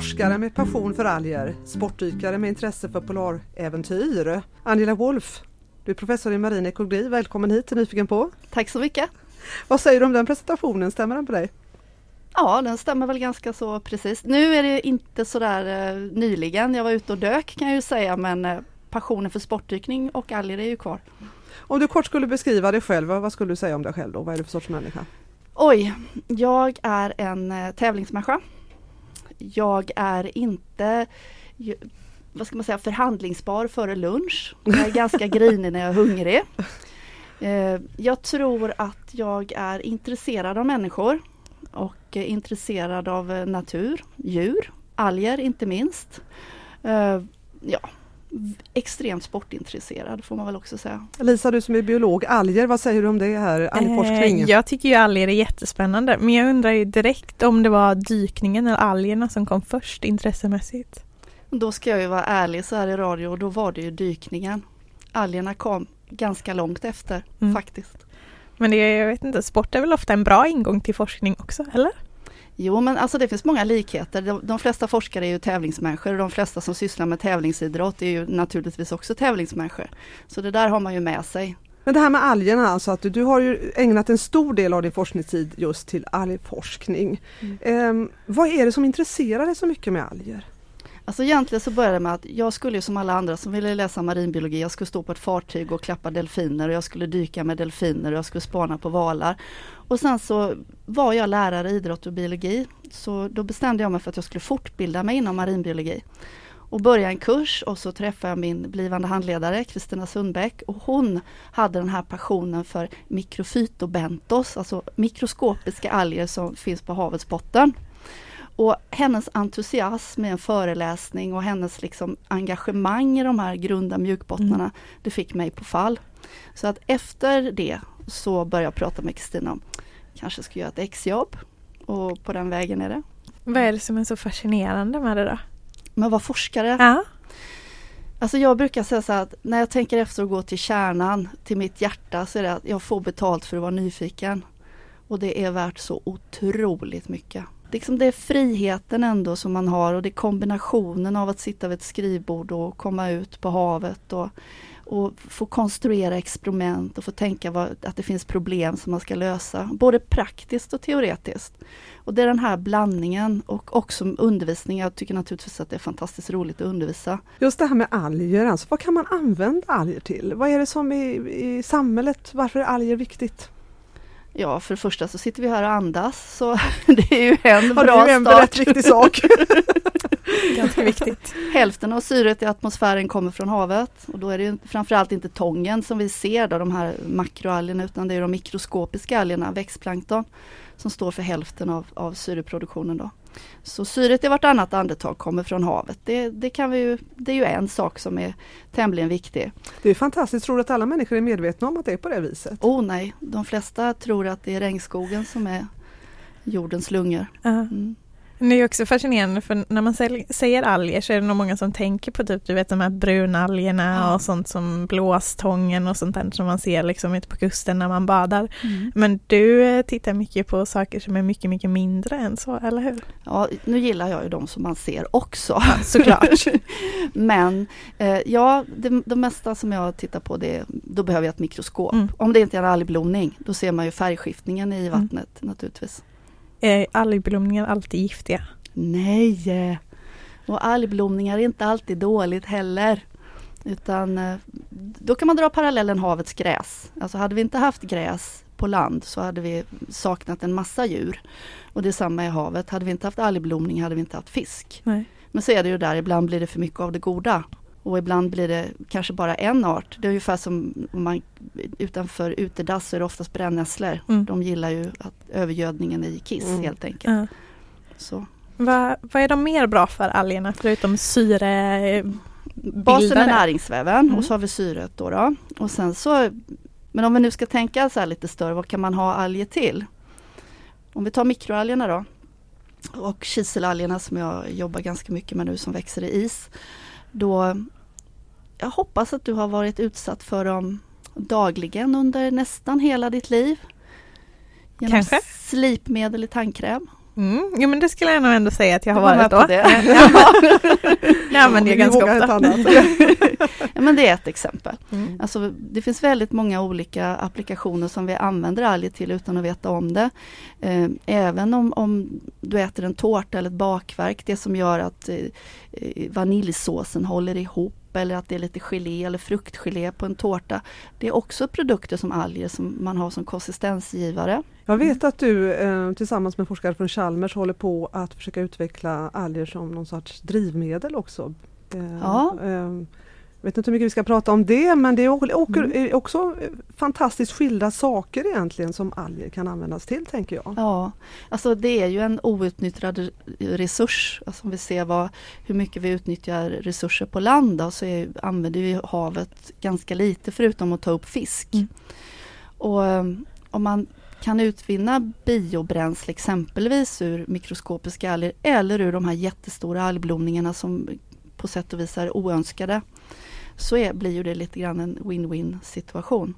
forskare med passion för alger, sportdykare med intresse för polaräventyr. Angela Wolf, du är professor i marin ekologi. Välkommen hit till Nyfiken på. Tack så mycket. Vad säger du om den presentationen? Stämmer den på dig? Ja, den stämmer väl ganska så precis. Nu är det inte sådär eh, nyligen. Jag var ute och dök kan jag ju säga, men eh, passionen för sportdykning och alger är ju kvar. Om du kort skulle beskriva dig själv, vad skulle du säga om dig själv då? Vad är du för sorts människa? Oj, jag är en eh, tävlingsmänniska. Jag är inte vad ska man säga, förhandlingsbar före lunch. Jag är ganska grinig när jag är hungrig. Eh, jag tror att jag är intresserad av människor och intresserad av eh, natur, djur, alger inte minst. Ja, extremt sportintresserad får man väl också säga. Lisa, du som är biolog, alger, vad säger du om det här, algforskning? Eh, jag tycker ju alger är jättespännande men jag undrar ju direkt om det var dykningen eller algerna som kom först intressemässigt. Då ska jag ju vara ärlig så här i radio och då var det ju dykningen. Algerna kom ganska långt efter mm. faktiskt. Men det, jag vet inte, sport är väl ofta en bra ingång till forskning också, eller? Jo men alltså det finns många likheter. De, de, flesta forskare är ju tävlingsmänniskor och de flesta som sysslar med tävlingsidrott är ju naturligtvis också tävlingsmänniskor. Så det där har man ju med sig. Men det här med algerna, alltså att du, du har ju ägnat en stor del av din forskningstid just till algforskning. Mm. Eh, vad är det som intresserar dig så mycket med alger? Alltså egentligen så började det med att jag skulle som alla andra som ville läsa marinbiologi, jag skulle stå på ett fartyg och klappa delfiner och jag skulle dyka med delfiner och jag skulle spana på valar. Och sen så var jag lärare i idrott och biologi så då bestämde jag mig för att jag skulle fortbilda mig inom marinbiologi. Och börja en kurs och så träffade jag min blivande handledare Kristina Sundbäck och hon hade den här passionen för mikrofytobentos, alltså mikroskopiska alger som finns på havets botten. Och hennes entusiasm med en föreläsning och hennes liksom engagemang i de här grunda mjukbottnarna, mm. det fick mig på fall. Så att efter det så började jag prata med Kristina om kanske ska göra ett exjobb och på den vägen är det. Vad är det som är så fascinerande med det då? Med att vara forskare? Ja. Alltså jag brukar säga så att när jag tänker efter att gå till kärnan, till mitt hjärta, så är det att jag får betalt för att vara nyfiken. Och det är värt så otroligt mycket liksom det är friheten ändå som man har och det är kombinationen av att sitta vid ett skrivbord och komma ut på havet och, och få konstruera experiment och få tänka vad, att det finns problem som man ska lösa, både praktiskt och teoretiskt. Och det är den här blandningen och också undervisning. Jag tycker naturligtvis att det är fantastiskt roligt att undervisa. Just det här med alger, alltså, vad kan man använda alger till? Vad är det som i, i samhället, varför är alger viktigt? Ja, för det första så sitter vi här och andas så det är ju en bra start. Är en rätt viktig sak. Ganska viktigt. Hälften av syret i atmosfären kommer från havet och då är det ju framförallt inte tången som vi ser då, de här makroalgerna utan det är de mikroskopiska algerna, växtplankton, som står för hälften av, av syreproduktionen. Då. Så syret i vartannat andetag kommer från havet. Det, det, kan vi ju, det är ju en sak som är tämligen viktig. Det är fantastiskt. Tror du att alla människor är medvetna om att det är på det viset? Oh nej, de flesta tror att det är regnskogen som är jordens lungor. Mm. Det är också fascinerande för när man säger alger så är det nog många som tänker på typ du vet de här brunalgerna ja. och sånt som blåstången och sånt där som man ser liksom ute på kusten när man badar. Mm. Men du eh, tittar mycket på saker som är mycket, mycket mindre än så, eller hur? Ja, nu gillar jag ju de som man ser också ja, såklart. Men eh, ja, det, det mesta som jag tittar på det, då behöver jag ett mikroskop. Mm. Om det inte är en algblomning, då ser man ju färgskiftningen i mm. vattnet mm. naturligtvis. Är algblomningar alltid giftiga? Nej! Och algblomningar är inte alltid dåligt heller. Utan eh, då kan man dra parallellen havets gräs. Alltså hade vi inte haft gräs på land så hade vi saknat en massa djur. Och detsamma i havet. Hade vi inte haft algblomning hade vi inte haft fisk. Nej. Men så är det ju där, ibland blir det för mycket av det goda. Och ibland blir det kanske bara en art. Det är ungefär som om man utanför utedass så är det oftast brännässlor. Mm. De gillar ju att, övergödningen i kiss mm. helt enkelt. Mm. Så. Vad, vad är de mer bra för algerna förutom syre? Basen är näringsväven och mm. så har vi syret då, då. Och sen så, men om vi nu ska tänka så här lite större, vad kan man ha alger till? Om vi tar mikroalgerna då och kiselalgerna som jag jobbar ganska mycket med nu som växer i is då jag hoppas att du har varit utsatt för dem dagligen under nästan hela ditt liv. Genom Kanske. slipmedel i tandkräm. Mm, jo men det skulle jag nog ändå säga att jag har varit då. det. Det använder jag Vi ganska ofta. Ja, men det är ett exempel. Mm. Alltså, det finns väldigt många olika applikationer som vi använder alger till utan att veta om det. Eh, även om, om du äter en tårta eller ett bakverk, det som gör att eh, eh, vaniljsåsen håller ihop eller att det är lite gelé eller fruktgelé på en tårta. Det är också produkter som alger som man har som konsistensgivare. Jag vet att du eh, tillsammans med forskare från Chalmers håller på att försöka utveckla alger som någon sorts drivmedel också. Eh, Ja. Eh, jag vet inte hur mycket vi ska prata om det men det är Mm. är också eh, fantastiskt skilda saker egentligen som alger kan användas till tänker jag. Ja, alltså det är ju en outnyttjad re- resurs. Alltså om vi ser vad, hur mycket vi utnyttjar resurser på land då, så är, använder vi havet ganska lite förutom att ta upp fisk. Mm. Och um, om man kan utvinna biobränsle exempelvis ur mikroskopiska alger eller ur de här jättestora algblomningarna som på sätt och vis är oönskade så är, blir ju det lite grann en win-win situation.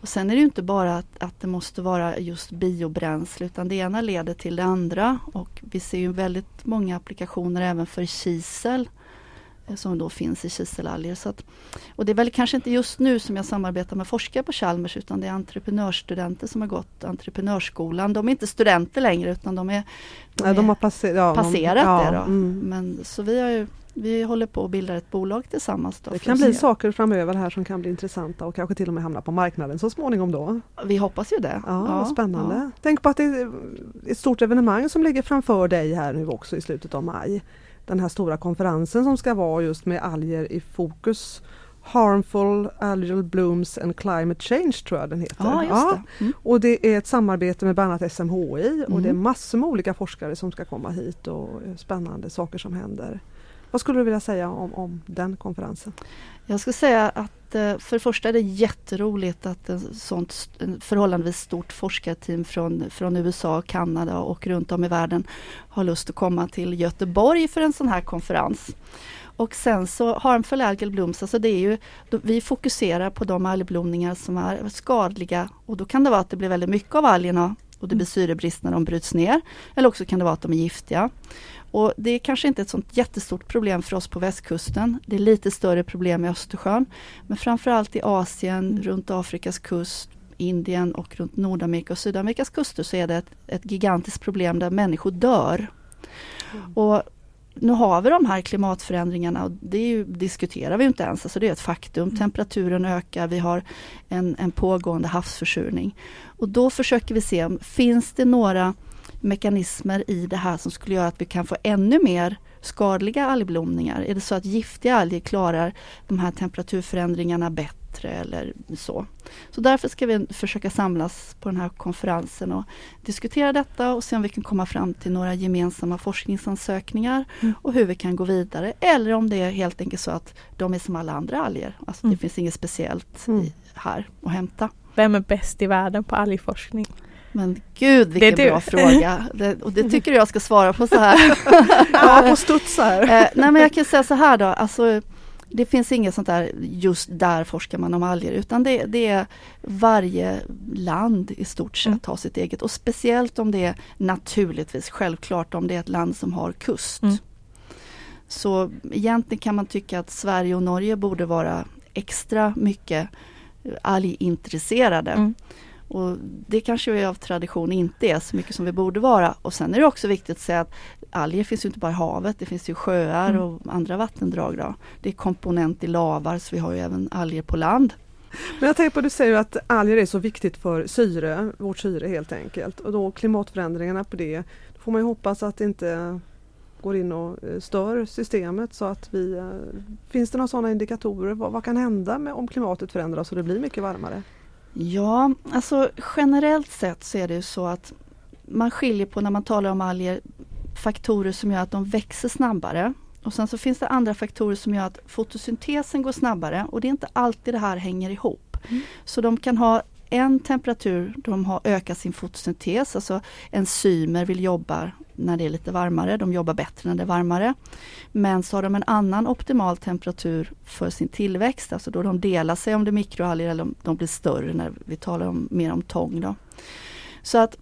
Och sen är det ju inte bara att, att det måste vara just biobränsle utan det ena leder till det andra och vi ser ju väldigt många applikationer även för kisel eh, som då finns i kiselalger. Så att, och det är väl kanske inte just nu som jag samarbetar med forskare på Chalmers utan det är entreprenörsstudenter som har gått entreprenörsskolan. De är inte studenter längre utan de är, de är de har passer, ja, de- passerat ja, det då. mm. Men, så vi, har ju, vi håller på att bilda ett bolag tillsammans. Då Det kan bli saker framöver här som kan bli intressanta och kanske till och med hamna på marknaden så småningom då. Vi hoppas ju det. Ja, Ja, spännande. ja. Tänk på att det är ett stort evenemang som ligger framför dig här nu också i slutet av maj. Den här stora konferensen som ska vara just med alger i fokus. Harmful Algal Blooms and Climate Change tror jag den heter. Ja, just det. Mm. Och det är ett samarbete med bland annat SMHI och Mm. det är massor med olika forskare som ska komma hit och spännande saker som händer. Vad skulle du vilja säga om, om den konferensen? Jag skulle säga att eh, för det första är det jätteroligt att ett sånt förhållandevis stort forskarteam från, från USA, Kanada och runt om i världen har lust att komma till Göteborg för en sån här konferens. Och sen så harmful algal blooms, alltså det är ju, då, vi fokuserar på de algblomningar som är skadliga och då kan det vara att det blir väldigt mycket av algerna och det blir syrebrist när de bryts ner. Eller också kan det vara att de är giftiga. Och det är kanske inte ett sånt jättestort problem för oss på västkusten. Det är lite större problem i Östersjön. Men framförallt i Asien, runt Afrikas kust, Indien och runt Nordamerika och Sydamerikas kuster så är det ett, ett gigantiskt problem där människor dör. Och nu har vi de här klimatförändringarna och det ju, diskuterar vi inte ens, alltså det är ett faktum. Temperaturen ökar, vi har en, en pågående havsförsurning. Och då försöker vi se, om finns det några mekanismer i det här som skulle göra att vi kan få ännu mer skadliga algblomningar? Är det så att giftiga alger klarar de här temperaturförändringarna bättre eller så? Så därför ska vi försöka samlas på den här konferensen och diskutera detta och se om vi kan komma fram till några gemensamma forskningsansökningar Mm. och hur vi kan gå vidare. Eller om det är helt enkelt så att de är som alla andra alger. Alltså Mm. det finns inget speciellt Mm. här att hämta. Vem är bäst i världen på algforskning? Men gud vilken bra fråga. Det, och det tycker jag ska svara på så här. Ja, på studs här. Eh, nej men jag kan säga så här då, alltså det finns inget sånt där just där forskar man om alger utan det, det är varje land i stort sett Mm. har sitt eget och speciellt om det är naturligtvis självklart om det är ett land som har kust. Mm. Så egentligen kan man tycka att Sverige och Norge borde vara extra mycket algintresserade. Mm. Och det kanske vi av tradition inte är så mycket som vi borde vara. Och sen är det också viktigt att säga att alger finns ju inte bara i havet, det finns ju sjöar Mm. och andra vattendrag. Då. Det är komponent i lavar så vi har ju även alger på land. Men jag tänker på, du säger ju att alger är så viktigt för syre, vårt syre helt enkelt. Och då klimatförändringarna på det, då får man ju hoppas att det inte går in och eh, stör systemet så att vi... eh, Finns det några sådana indikatorer? Vad, vad kan hända med, om klimatet förändras och det blir mycket varmare? Ja, alltså generellt sett så är det ju så att man skiljer på när man talar om alger faktorer som gör att de växer snabbare. Och sen så finns det andra faktorer som gör att fotosyntesen går snabbare och det är inte alltid det här hänger ihop. Mm. Så de kan ha en temperatur då de har ökat sin fotosyntes, alltså enzymer vill jobba när det är lite varmare, de jobbar bättre när det är varmare. Men så har de en annan optimal temperatur för sin tillväxt, alltså då de delar sig om det är mikroalger eller om de blir större när vi talar om, mer om tång. Då. Så att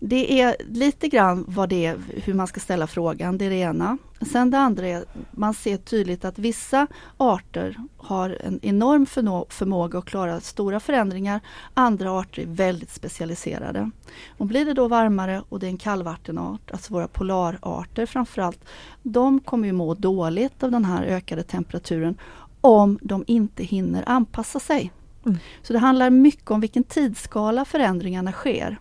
det är lite grann vad det är, hur man ska ställa frågan, det är det ena. Sen det andra är, man ser tydligt att vissa arter har en enorm förmåga att klara stora förändringar. Andra arter är väldigt specialiserade. Och blir det då varmare och det är en kallvattenart, alltså våra polararter framförallt, de kommer ju må dåligt av den här ökade temperaturen om de inte hinner anpassa sig. Mm. Så det handlar mycket om vilken tidsskala förändringarna sker.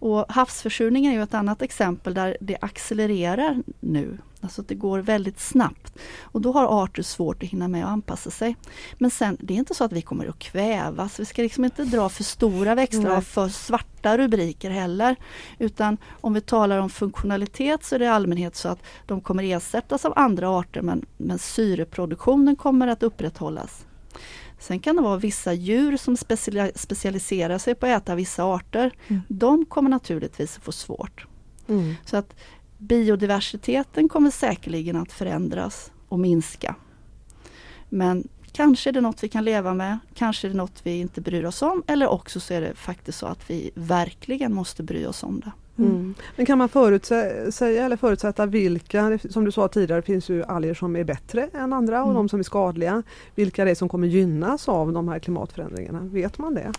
Och havsförsurningen är ju ett annat exempel där det accelererar nu. Alltså att det går väldigt snabbt. Och då har arter svårt att hinna med att anpassa sig. Men sen, det är inte så att vi kommer att kvävas. Vi ska liksom inte dra för stora växlar av för svarta rubriker heller. Utan om vi talar om funktionalitet så är det i allmänhet så att de kommer ersättas av andra arter men, men syreproduktionen kommer att upprätthållas. Sen kan det vara vissa djur som specialiserar sig på att äta vissa arter. Mm. De kommer naturligtvis att få svårt. Mm. Så att biodiversiteten kommer säkerligen att förändras och minska. Men kanske är det något vi kan leva med, kanske är det något vi inte bryr oss om eller också så är det faktiskt så att vi verkligen måste bry oss om det. Mm. mm. Men kan man förutsäga eller förutsätta vilka, som du sa tidigare, finns ju alger som är bättre än andra och mm. de som är skadliga. Vilka det är som kommer gynnas av de här klimatförändringarna? Vet man det?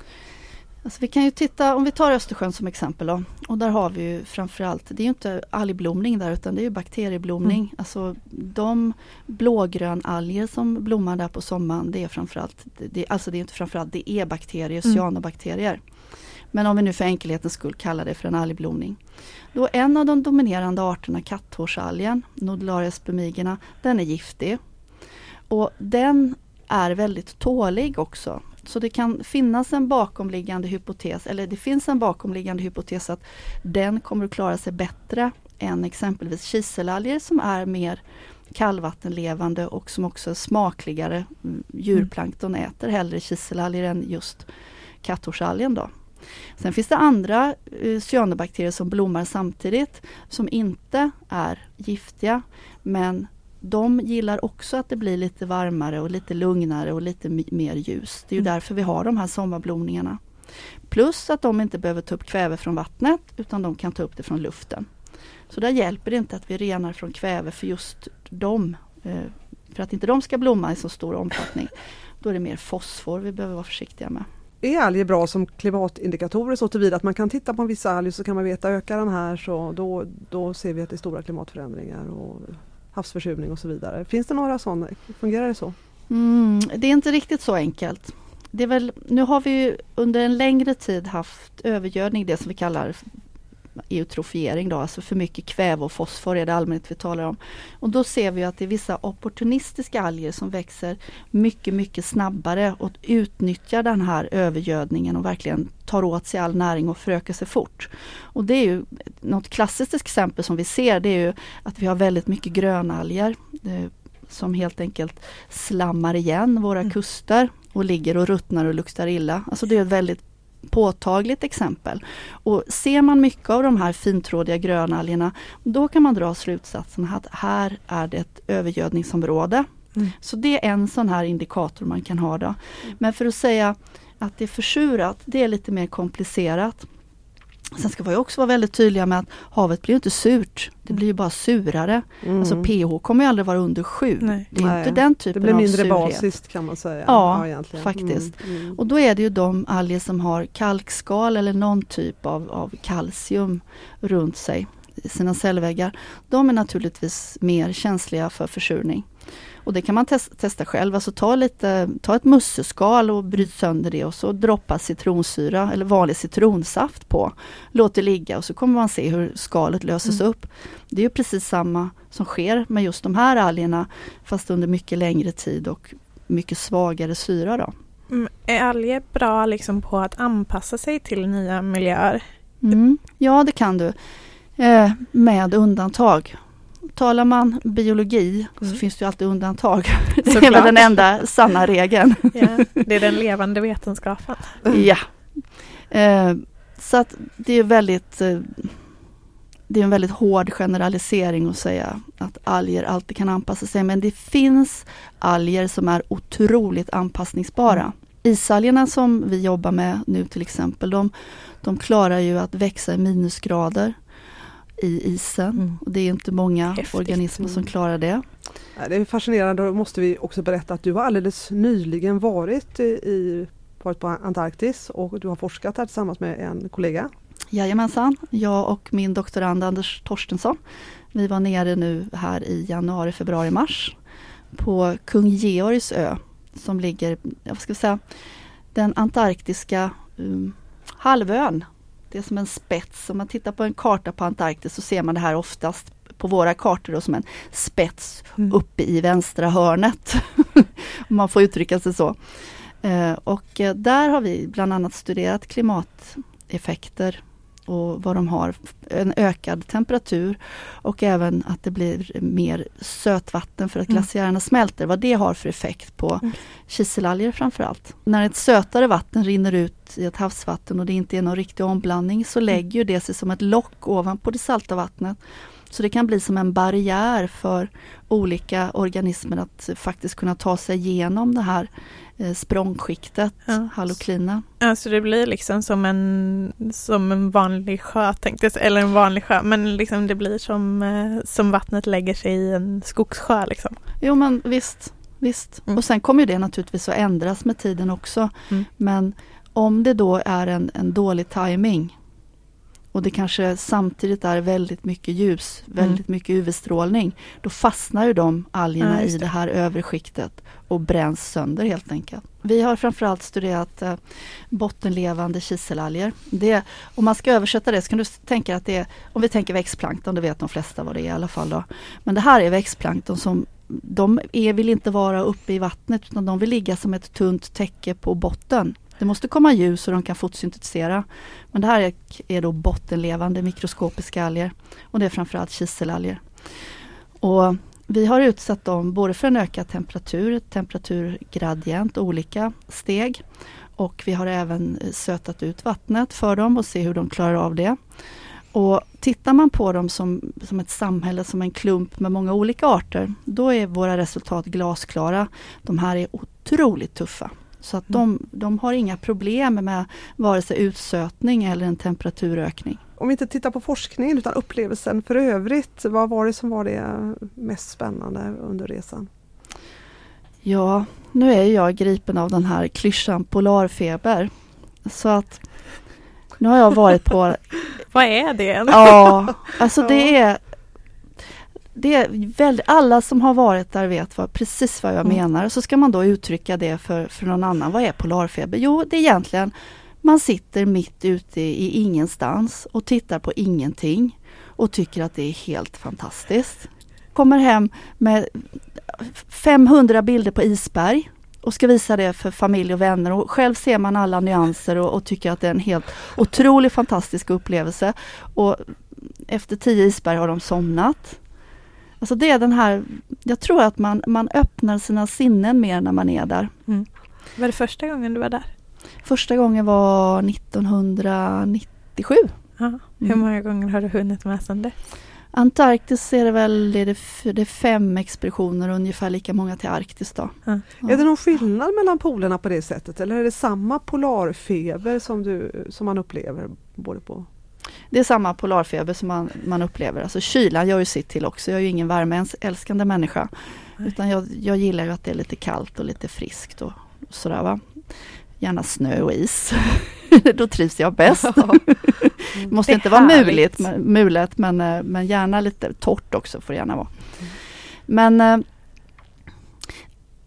Alltså vi kan ju titta, om vi tar Östersjön som exempel då, och där har vi ju framförallt, det är ju inte algblomning där utan det är bakterieblomning. Mm. Alltså de blågrönalger som blommar där på sommaren det är framförallt, det, alltså det är inte framförallt, det är bakterier, mm. cyanobakterier. Men om vi nu för enkelhetens skull kallar det för en algblomning. Då en av de dominerande arterna, katthårsalgen, Nodularia spumigerna, den är giftig. Och den är väldigt tålig också. Så det kan finnas en bakomliggande hypotes, eller det finns en bakomliggande hypotes att den kommer att klara sig bättre än exempelvis kiselalger som är mer kallvattenlevande och som också är smakligare. Djurplankton äter hellre kiselalger än just katthårsalgen då. Sen finns det andra eh, cyanobakterier som blommar samtidigt som inte är giftiga men de gillar också att det blir lite varmare och lite lugnare och lite mer ljus. Det är ju mm. därför vi har de här sommarblomningarna. Plus att de inte behöver ta upp kväve från vattnet utan de kan ta upp det från luften. Så där hjälper det inte att vi renar från kväve för just dem. Eh, för att inte de ska blomma i så stor omfattning. Då är det mer fosfor vi behöver vara försiktiga med är alger bra som klimatindikatorer så tillvida att man kan titta på en viss alg så kan man veta ökar den här så då, då ser vi att det är stora klimatförändringar och havsförsurning och så vidare. Finns det några sådana? Fungerar det så? Mm, det är inte riktigt så enkelt. Det är väl, nu har vi under en längre tid haft övergödning, det som vi kallar eutrofiering då, alltså för mycket kväve och fosfor är det allmänt vi talar om. Och då ser vi att det är vissa opportunistiska alger som växer mycket, mycket snabbare och utnyttjar den här övergödningen och verkligen tar åt sig all näring och förökar sig fort. Och det är ju något klassiskt exempel som vi ser, det är ju att vi har väldigt mycket grönalger eh, som helt enkelt slammar igen våra mm. kuster och ligger och ruttnar och luktar illa. Alltså det är ett väldigt påtagligt exempel. Och ser man mycket av de här fintrådiga grönalgerna då kan man dra slutsatsen att här är det ett övergödningsområde. Mm. Så det är en sån här indikator man kan ha. Då. Men för att säga att det är försurat, det är lite mer komplicerat. Sen ska vi också vara väldigt tydliga med att havet blir inte surt. Det blir bara surare. Mm. Alltså pH kommer aldrig vara under 7. Nej. Det är Nej. inte den typen av surhet. Det blir mindre basiskt kan man säga. Ja, ja faktiskt. Mm. Mm. Och då är det ju de alger som har kalkskal eller någon typ av, av kalcium runt sig i sina cellväggar. De är naturligtvis mer känsliga för försurning. Och det kan man tes testa själv. Alltså ta, lite, ta ett musseskal och bryt sönder det och så droppa citronsyra eller vanlig citronsaft på. Låt det ligga och så kommer man se hur skalet löses mm. upp. Det är precis samma som sker med just de här algerna fast under mycket längre tid och mycket svagare syra. Då. Mm, är alger bra liksom på att anpassa sig till nya miljöer? Mm, ja det kan du. Eh, med undantag talar man biologi mm. så finns det ju alltid undantag. Det är väl den enda sanna regeln. Ja, det är den levande vetenskapen. Ja. Eh, så att det är väldigt eh, det är en väldigt hård generalisering att säga att alger alltid kan anpassa sig men det finns alger som är otroligt anpassningsbara. Isalgerna som vi jobbar med nu till exempel, de, de klarar ju att växa i minusgrader i isen. Mm. Och det är inte många Häftigt. organismer som Mm. klarar det. Det är fascinerande, då måste vi också berätta att du har alldeles nyligen varit i, varit på Antarktis och du har forskat här tillsammans med en kollega. Jajamensan, jag och min doktorand Anders Torstensson. Vi var nere nu här i januari, februari, mars på Kung Georgs ö som ligger, vad ska vi säga, den antarktiska um, halvön. Det är som en spets. Om man tittar på en karta på Antarktis så ser man det här oftast på våra kartor då som en spets Mm. uppe i vänstra hörnet. Om man får uttrycka sig så. Eh, och eh, där har vi bland annat studerat klimateffekter och vad de har. En ökad temperatur och även att det blir mer sötvatten för att Mm. glaciärerna smälter. Vad det har för effekt på Mm. kiselalger framförallt. När ett sötare vatten rinner ut i ett havsvatten och det inte är någon riktig omblandning så lägger ju det sig som ett lock ovanpå det salta vattnet. Så det kan bli som en barriär för olika organismer att faktiskt kunna ta sig igenom det här språngskiktet, Ja. haloklina. Alltså det blir liksom som en, som en vanlig sjö tänkte jag eller en vanlig sjö, men liksom det blir som, eh, som vattnet lägger sig i en skogssjö liksom. Jo men visst, visst. Mm. Och sen kommer det naturligtvis att ändras med tiden också. Mm. Men om det då är en, en dålig timing och det kanske samtidigt är väldigt mycket ljus, väldigt mycket UV-strålning, då fastnar ju de algerna Ja, just i det. det här övre skiktet och bränns sönder helt enkelt. Vi har framförallt studerat eh, bottenlevande kiselalger. Det, om man ska översätta det så kan du tänka att det är, om vi tänker växtplankton, det vet de flesta vad det är i alla fall då. Men det här är växtplankton som de är, vill inte vara uppe i vattnet utan de vill ligga som ett tunt täcke på botten. Det måste komma ljus så de kan fotosyntetisera. Men det här är, då bottenlevande mikroskopiska alger och det är framförallt kiselalger. Och vi har utsatt dem både för en ökad temperatur, temperaturgradient, olika steg. Och vi har även sötat ut vattnet för dem och se hur de klarar av det. Och tittar man på dem som, som ett samhälle, som en klump med många olika arter, då är våra resultat glasklara. De här är otroligt tuffa. Så att de, de har inga problem med vare sig utsötning eller en temperaturökning. Om vi inte tittar på forskningen utan upplevelsen för övrigt, vad var det som var det mest spännande under resan? Ja, nu är jag gripen av den här klyschan polarfeber. Så att nu har jag varit på Vad är det? Ja, alltså det är det är väldigt, alla som har varit där vet vad, precis vad jag Mm. menar. Så ska man då uttrycka det för, för någon annan. Vad är polarfeber? Jo, det är egentligen man sitter mitt ute i ingenstans och tittar på ingenting och tycker att det är helt fantastiskt. Kommer hem med 500 bilder på isberg och ska visa det för familj och vänner och själv ser man alla nyanser och, och tycker att det är en helt otrolig fantastisk upplevelse. Och efter tio isberg har de somnat. Alltså det är den här, jag tror att man, man öppnar sina sinnen mer när man är där. Var det första gången du var där? Första gången var 1997. Ja. Hur Mm. många gånger har du hunnit med sedan dess? Antarktis är det väl det är det, är fem expeditioner, ungefär lika många till Arktis då. Ja. Ja. Är det någon skillnad mellan polerna på det sättet eller är det samma polarfeber som, du, som man upplever både på Det är samma polarfeber som man, man upplever. Alltså kylan gör ju sitt till också. Jag är ju ingen värmeälskande människa. Utan jag, jag gillar ju att det är lite kallt och lite friskt och sådär va. Gärna snö och is. Då trivs jag bäst. Det måste Det inte vara muligt, mulet men, eh, men gärna lite torrt också får det gärna vara. Men eh,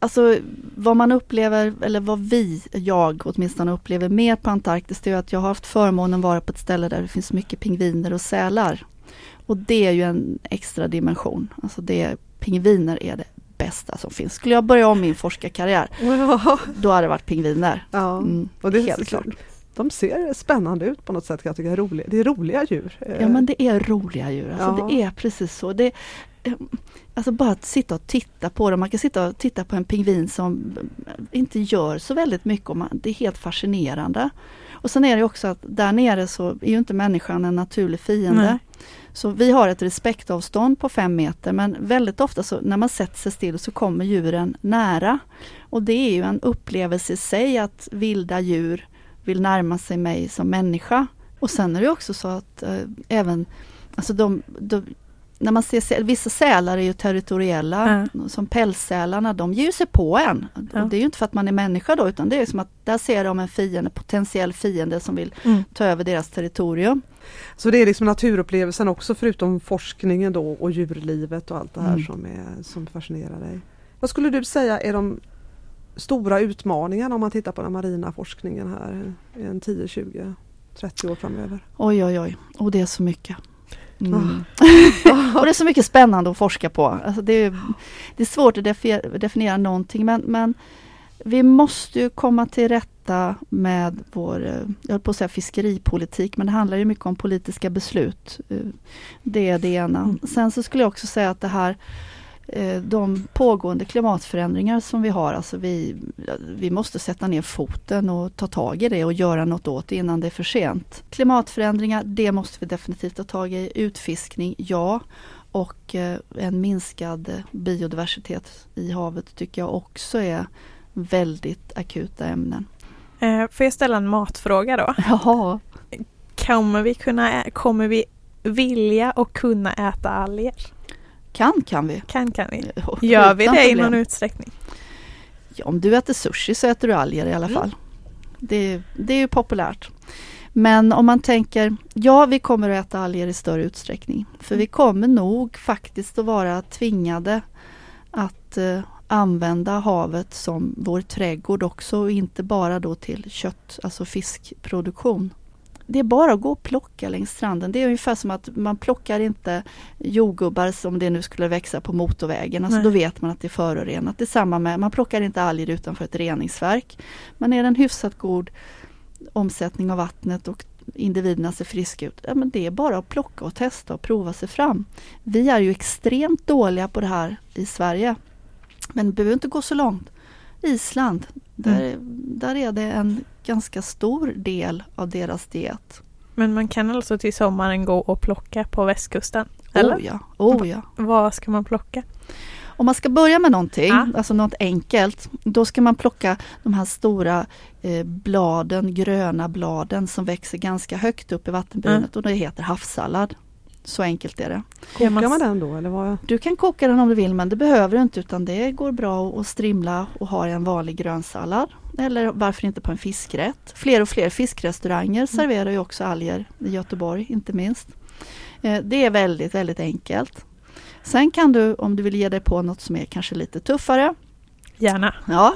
Alltså vad man upplever, eller vad vi, jag åtminstone upplever mer på Antarktis, det är att jag har haft förmånen att vara på ett ställe där det finns mycket pingviner och sälar. Och det är ju en extra dimension. Alltså det, pingviner är det bästa som finns. Skulle jag börja om min forskarkarriär, då hade det varit pingviner. ja. Mm, och det, helt klart. De ser spännande ut på något sätt. Jag tycker det är roliga, det är roliga djur. Ja men det är roliga djur, alltså Ja. det är precis så. Det, alltså bara att sitta och titta på dem, man kan sitta och titta på en pingvin som inte gör så väldigt mycket och man, det är helt fascinerande. Och sen är det också att där nere så är ju inte människan en naturlig fiende. Nej. Så vi har ett respektavstånd på fem meter men väldigt ofta så när man sätter sig still så kommer djuren nära. Och det är ju en upplevelse i sig att vilda djur vill närma sig mig som människa. Och sen är det också så att eh, även alltså de, de, när man ser vissa sälar är ju territoriella, som pälssälarna, de ger sig på en. Ja. Det är ju inte för att man är människa då utan det är som att där ser de en fiende, potentiell fiende som vill Mm. ta över deras territorium. Så det är liksom naturupplevelsen också förutom forskningen då och djurlivet och allt det här Mm. som, är, som fascinerar dig. Vad skulle du säga är de stora utmaningarna om man tittar på den marina forskningen här i en 10, 20, 30 år framöver? Oj oj oj, och det är så mycket. Mm. Och det är så mycket spännande att forska på. Alltså det, är, det är svårt att defi- definiera någonting men, men vi måste ju komma till rätta med vår, eh, jag höll på att säga fiskeripolitik, men det handlar ju mycket om politiska beslut. Eh, Det är det ena. Mm. Sen så skulle jag också säga att det här de pågående klimatförändringar som vi har, alltså vi, vi måste sätta ner foten och ta tag i det och göra något åt det innan det är för sent. Klimatförändringar, det måste vi definitivt ta tag i. Utfiskning, ja. Och eh, en minskad eh, biodiversitet i havet tycker jag också är väldigt akuta ämnen. Eh, får jag ställa en matfråga då? Jaha. Kommer vi, kunna, kommer vi vilja och kunna äta alger? Kan kan vi. Kan kan vi? Utan Gör vi det i problem. någon utsträckning? Ja, om du äter sushi så äter du alger i alla Mm. fall. Det, det är ju populärt. Men om man tänker, ja vi kommer att äta alger i större utsträckning. För vi kommer nog faktiskt att vara tvingade att eh, använda havet som vår trädgård också och inte bara då till kött, alltså fiskproduktion. Det är bara att gå och plocka längs stranden. Det är ungefär som att man plockar inte jordgubbar som det nu skulle växa på motorvägen. Alltså Nej. då vet man att det är förorenat. Det är samma med, man plockar inte alger utanför ett reningsverk. Men är det en hyfsat god omsättning av vattnet och individerna ser friska ut, ja, men det är bara att plocka och testa och prova sig fram. Vi är ju extremt dåliga på det här i Sverige. Men det behöver inte gå så långt. Island, där, där är det en ganska stor del av deras diet. Men man kan alltså till sommaren gå och plocka på västkusten? Eller? Oh ja, oh ja. Vad ska man plocka? Om man ska börja med någonting, Ja. alltså något enkelt, då ska man plocka de här stora eh, bladen, gröna bladen som växer ganska högt upp i vattenbrynet och det heter havssallad. Så enkelt är det. Kokar man- man den då eller vad? Du kan koka den om du vill men det behöver du inte utan det går bra att strimla och ha i en vanlig grönsallad. Eller varför inte på en fiskrätt. Fler och fler fiskrestauranger serverar ju också alger i Göteborg inte minst. Eh, Det är väldigt, väldigt enkelt. Sen kan du om du vill ge dig på något som är kanske lite tuffare. Gärna. Ja,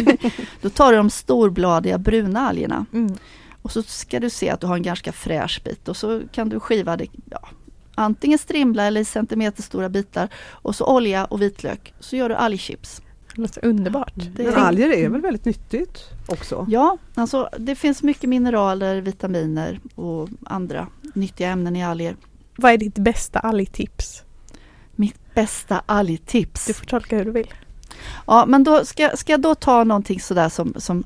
då tar du de storbladiga bruna algerna Mm. och så ska du se att du har en ganska fräsch bit och så kan du skiva det ja, antingen strimla eller i centimeterstora bitar och så olja och vitlök så gör du algchips. Det låter underbart. Det Men är- alger är väl väldigt nyttigt också? Ja, alltså det finns mycket mineraler, vitaminer och andra nyttiga ämnen i alger. Vad är ditt bästa algtips? Mitt bästa algtips. Du får tolka hur du vill. Ja, men då ska, ska jag då ta någonting sådär som, som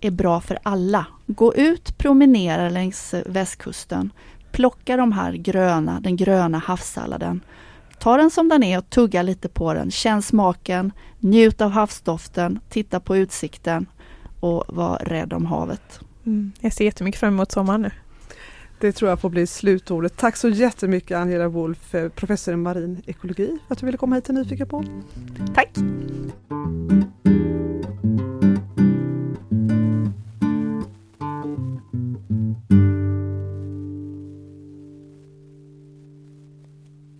är bra för alla. Gå ut, promenera längs västkusten. Plocka de här gröna, den gröna havssalladen. Ta den som den är och tugga lite på den. Känn smaken, njut av havsdoften, titta på utsikten och var rädd om havet. Mm. Jag ser jättemycket fram emot sommaren nu. Det tror jag får bli slutordet. Tack så jättemycket Angela Wolf, eh, professor i marin ekologi, för att du ville komma hit till Nyfiken på. Tack!